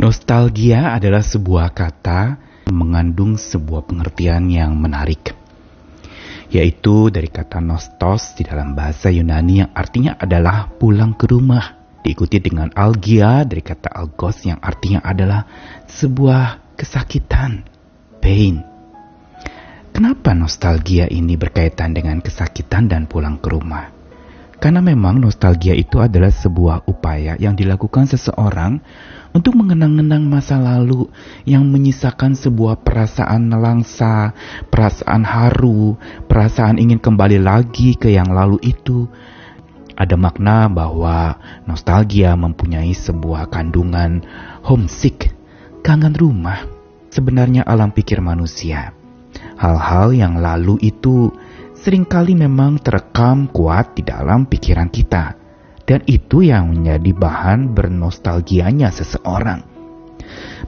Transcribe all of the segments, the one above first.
Nostalgia adalah sebuah kata mengandung sebuah pengertian yang menarik, yaitu dari kata nostos di dalam bahasa Yunani yang artinya adalah pulang ke rumah, diikuti dengan algia dari kata algos yang artinya adalah sebuah kesakitan, pain. Kenapa nostalgia ini berkaitan dengan kesakitan dan pulang ke rumah? Karena memang nostalgia itu adalah sebuah upaya yang dilakukan seseorang untuk mengenang-enang masa lalu yang menyisakan sebuah perasaan nelangsa, perasaan haru, perasaan ingin kembali lagi ke yang lalu itu. Ada makna bahwa nostalgia mempunyai sebuah kandungan homesick, kangen rumah. Sebenarnya alam pikir manusia. Hal-hal yang lalu itu sering kali memang terekam kuat di dalam pikiran kita. Dan itu yang menjadi bahan bernostalgianya seseorang.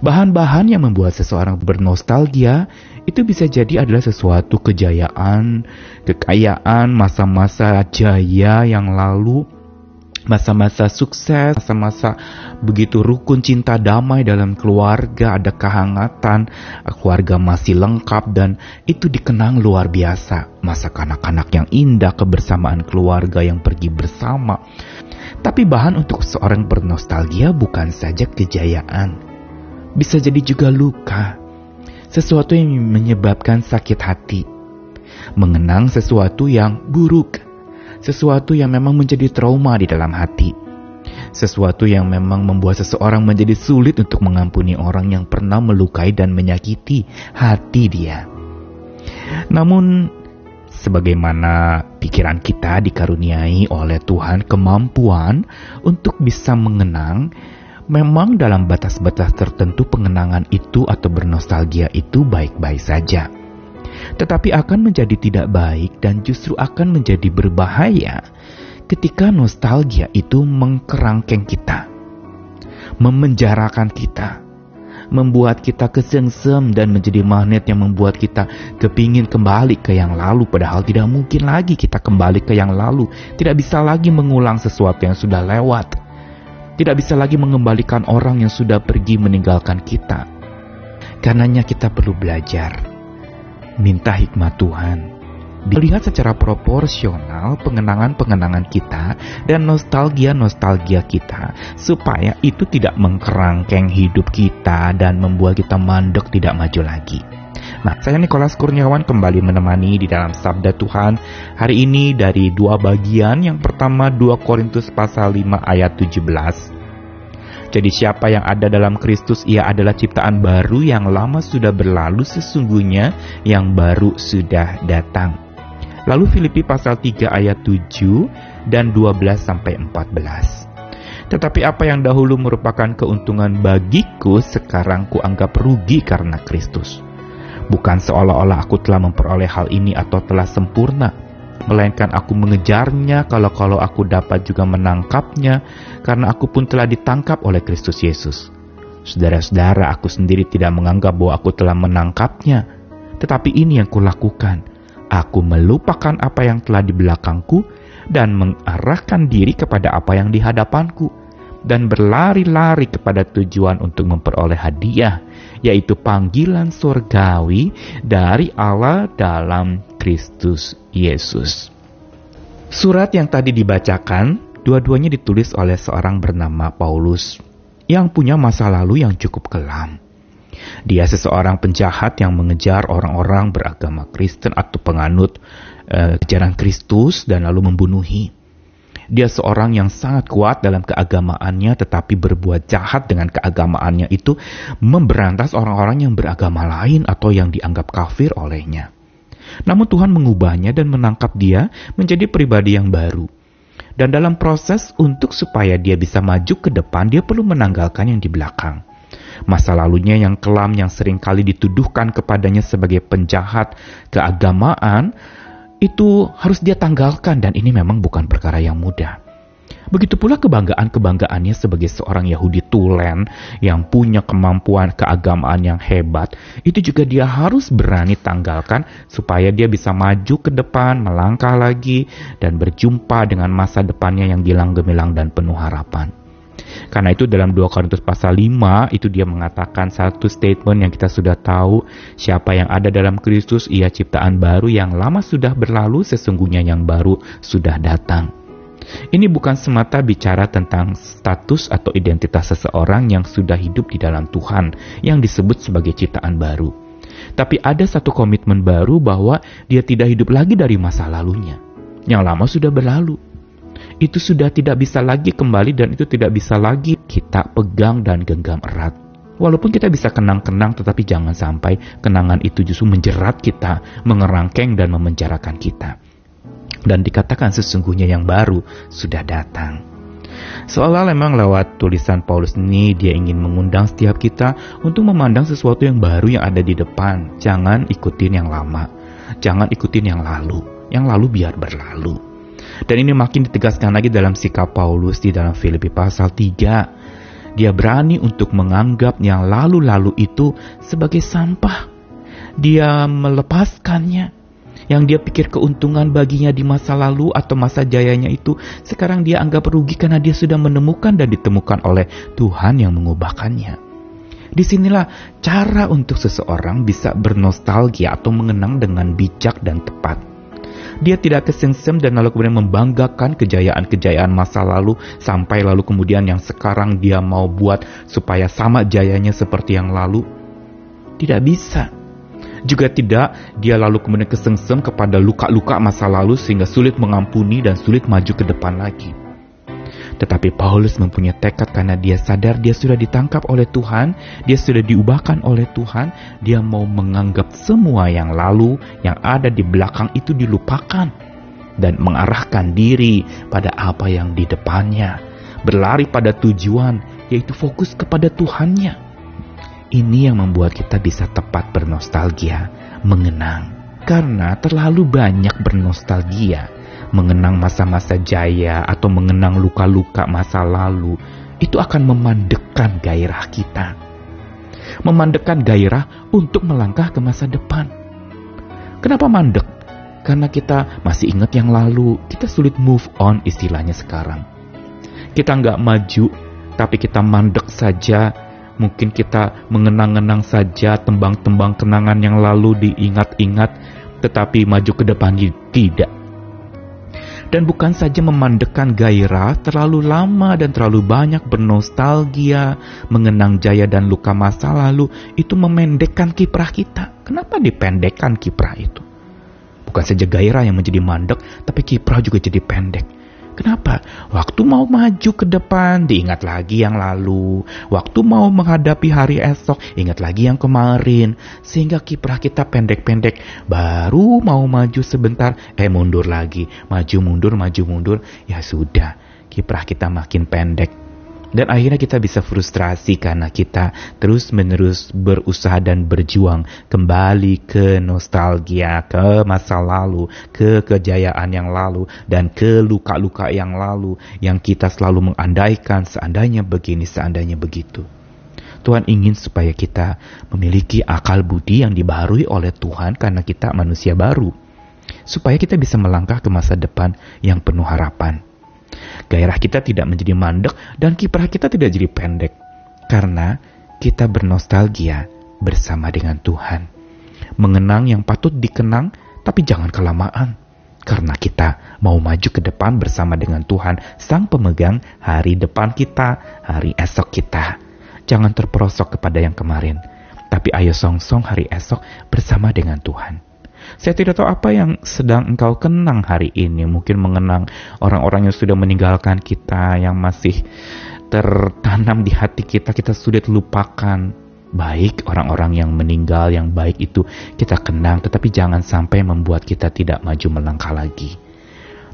Bahan-bahan yang membuat seseorang bernostalgia itu bisa jadi adalah sesuatu kejayaan, kekayaan, masa-masa jaya yang lalu masa-masa sukses, masa-masa begitu rukun cinta damai dalam keluarga, ada kehangatan, keluarga masih lengkap dan itu dikenang luar biasa. Masa kanak-kanak yang indah, kebersamaan keluarga yang pergi bersama. Tapi bahan untuk seorang bernostalgia bukan saja kejayaan. Bisa jadi juga luka. Sesuatu yang menyebabkan sakit hati. Mengenang sesuatu yang buruk sesuatu yang memang menjadi trauma di dalam hati. Sesuatu yang memang membuat seseorang menjadi sulit untuk mengampuni orang yang pernah melukai dan menyakiti hati dia. Namun, sebagaimana pikiran kita dikaruniai oleh Tuhan kemampuan untuk bisa mengenang, memang dalam batas-batas tertentu pengenangan itu atau bernostalgia itu baik-baik saja tetapi akan menjadi tidak baik dan justru akan menjadi berbahaya ketika nostalgia itu mengkerangkeng kita, memenjarakan kita, membuat kita kesengsem dan menjadi magnet yang membuat kita kepingin kembali ke yang lalu padahal tidak mungkin lagi kita kembali ke yang lalu. Tidak bisa lagi mengulang sesuatu yang sudah lewat. Tidak bisa lagi mengembalikan orang yang sudah pergi meninggalkan kita. Karenanya kita perlu belajar minta hikmat Tuhan. Dilihat secara proporsional pengenangan-pengenangan kita dan nostalgia-nostalgia kita supaya itu tidak mengkerangkeng hidup kita dan membuat kita mandek tidak maju lagi. Nah, saya Nikolas Kurniawan kembali menemani di dalam Sabda Tuhan hari ini dari dua bagian. Yang pertama 2 Korintus pasal 5 ayat 17 jadi siapa yang ada dalam Kristus ia adalah ciptaan baru yang lama sudah berlalu sesungguhnya yang baru sudah datang. Lalu Filipi pasal 3 ayat 7 dan 12 sampai 14. Tetapi apa yang dahulu merupakan keuntungan bagiku sekarang kuanggap rugi karena Kristus. Bukan seolah-olah aku telah memperoleh hal ini atau telah sempurna, melainkan aku mengejarnya kalau-kalau aku dapat juga menangkapnya, karena aku pun telah ditangkap oleh Kristus Yesus. Saudara-saudara, aku sendiri tidak menganggap bahwa aku telah menangkapnya, tetapi ini yang kulakukan. Aku melupakan apa yang telah di belakangku dan mengarahkan diri kepada apa yang di hadapanku dan berlari-lari kepada tujuan untuk memperoleh hadiah, yaitu panggilan surgawi dari Allah dalam Kristus Yesus. Surat yang tadi dibacakan, dua-duanya ditulis oleh seorang bernama Paulus yang punya masa lalu yang cukup kelam. Dia seseorang penjahat yang mengejar orang-orang beragama Kristen atau penganut ajaran Kristus dan lalu membunuhi. Dia seorang yang sangat kuat dalam keagamaannya tetapi berbuat jahat dengan keagamaannya itu memberantas orang-orang yang beragama lain atau yang dianggap kafir olehnya. Namun Tuhan mengubahnya dan menangkap dia menjadi pribadi yang baru. Dan dalam proses untuk supaya dia bisa maju ke depan, dia perlu menanggalkan yang di belakang. Masa lalunya yang kelam yang sering kali dituduhkan kepadanya sebagai penjahat keagamaan, itu harus dia tanggalkan dan ini memang bukan perkara yang mudah. Begitu pula kebanggaan-kebanggaannya sebagai seorang Yahudi tulen yang punya kemampuan keagamaan yang hebat, itu juga dia harus berani tanggalkan supaya dia bisa maju ke depan, melangkah lagi, dan berjumpa dengan masa depannya yang gilang gemilang dan penuh harapan. Karena itu dalam 2 Korintus pasal 5 itu dia mengatakan satu statement yang kita sudah tahu, siapa yang ada dalam Kristus ia ciptaan baru yang lama sudah berlalu sesungguhnya yang baru sudah datang. Ini bukan semata bicara tentang status atau identitas seseorang yang sudah hidup di dalam Tuhan yang disebut sebagai ciptaan baru. Tapi ada satu komitmen baru bahwa dia tidak hidup lagi dari masa lalunya. Yang lama sudah berlalu itu sudah tidak bisa lagi kembali dan itu tidak bisa lagi kita pegang dan genggam erat. Walaupun kita bisa kenang-kenang tetapi jangan sampai kenangan itu justru menjerat kita, mengerangkeng dan memenjarakan kita. Dan dikatakan sesungguhnya yang baru sudah datang. Seolah memang lewat tulisan Paulus ini dia ingin mengundang setiap kita untuk memandang sesuatu yang baru yang ada di depan. Jangan ikutin yang lama. Jangan ikutin yang lalu. Yang lalu biar berlalu. Dan ini makin ditegaskan lagi dalam sikap Paulus di dalam Filipi pasal 3. Dia berani untuk menganggap yang lalu-lalu itu sebagai sampah. Dia melepaskannya. Yang dia pikir keuntungan baginya di masa lalu atau masa jayanya itu, sekarang dia anggap rugi karena dia sudah menemukan dan ditemukan oleh Tuhan yang mengubahkannya. Di sinilah cara untuk seseorang bisa bernostalgia atau mengenang dengan bijak dan tepat. Dia tidak kesengsem dan lalu kemudian membanggakan kejayaan-kejayaan masa lalu sampai lalu kemudian yang sekarang dia mau buat supaya sama jayanya seperti yang lalu. Tidak bisa. Juga tidak dia lalu kemudian kesengsem kepada luka-luka masa lalu sehingga sulit mengampuni dan sulit maju ke depan lagi. Tetapi Paulus mempunyai tekad karena dia sadar dia sudah ditangkap oleh Tuhan, dia sudah diubahkan oleh Tuhan, dia mau menganggap semua yang lalu, yang ada di belakang itu dilupakan dan mengarahkan diri pada apa yang di depannya, berlari pada tujuan, yaitu fokus kepada Tuhannya. Ini yang membuat kita bisa tepat bernostalgia, mengenang. Karena terlalu banyak bernostalgia, mengenang masa-masa jaya atau mengenang luka-luka masa lalu, itu akan memandekkan gairah kita. Memandekkan gairah untuk melangkah ke masa depan. Kenapa mandek? Karena kita masih ingat yang lalu, kita sulit move on istilahnya sekarang. Kita nggak maju, tapi kita mandek saja. Mungkin kita mengenang-enang saja tembang-tembang kenangan yang lalu diingat-ingat, tetapi maju ke depan tidak dan bukan saja memandekkan gairah terlalu lama dan terlalu banyak bernostalgia, mengenang jaya dan luka masa lalu, itu memendekkan kiprah kita. Kenapa dipendekkan kiprah itu? Bukan saja gairah yang menjadi mandek, tapi kiprah juga jadi pendek. Kenapa? Waktu mau maju ke depan, diingat lagi yang lalu. Waktu mau menghadapi hari esok, ingat lagi yang kemarin. Sehingga kiprah kita pendek-pendek. Baru mau maju sebentar, eh mundur lagi. Maju mundur, maju mundur. Ya sudah, kiprah kita makin pendek. Dan akhirnya kita bisa frustrasi karena kita terus-menerus berusaha dan berjuang kembali ke nostalgia, ke masa lalu, ke kejayaan yang lalu, dan ke luka-luka yang lalu yang kita selalu mengandaikan seandainya begini, seandainya begitu. Tuhan ingin supaya kita memiliki akal budi yang dibaharui oleh Tuhan karena kita manusia baru. Supaya kita bisa melangkah ke masa depan yang penuh harapan. Gairah kita tidak menjadi mandek dan kiprah kita tidak jadi pendek. Karena kita bernostalgia bersama dengan Tuhan. Mengenang yang patut dikenang, tapi jangan kelamaan. Karena kita mau maju ke depan bersama dengan Tuhan, Sang Pemegang hari depan kita, hari esok kita. Jangan terperosok kepada yang kemarin, tapi ayo song-song hari esok bersama dengan Tuhan. Saya tidak tahu apa yang sedang engkau kenang hari ini. Mungkin mengenang orang-orang yang sudah meninggalkan kita, yang masih tertanam di hati kita, kita sulit lupakan. Baik orang-orang yang meninggal, yang baik itu kita kenang, tetapi jangan sampai membuat kita tidak maju melangkah lagi.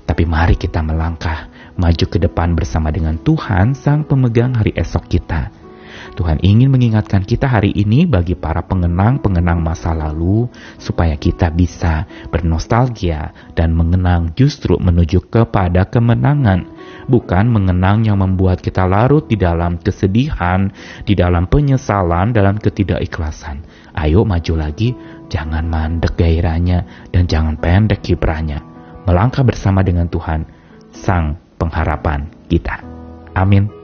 Tapi mari kita melangkah, maju ke depan bersama dengan Tuhan, Sang Pemegang hari esok kita Tuhan ingin mengingatkan kita hari ini bagi para pengenang-pengenang masa lalu supaya kita bisa bernostalgia dan mengenang justru menuju kepada kemenangan, bukan mengenang yang membuat kita larut di dalam kesedihan, di dalam penyesalan, dalam ketidakikhlasan. Ayo maju lagi, jangan mandek gairahnya dan jangan pendek kiprahnya. Melangkah bersama dengan Tuhan, Sang Pengharapan kita. Amin.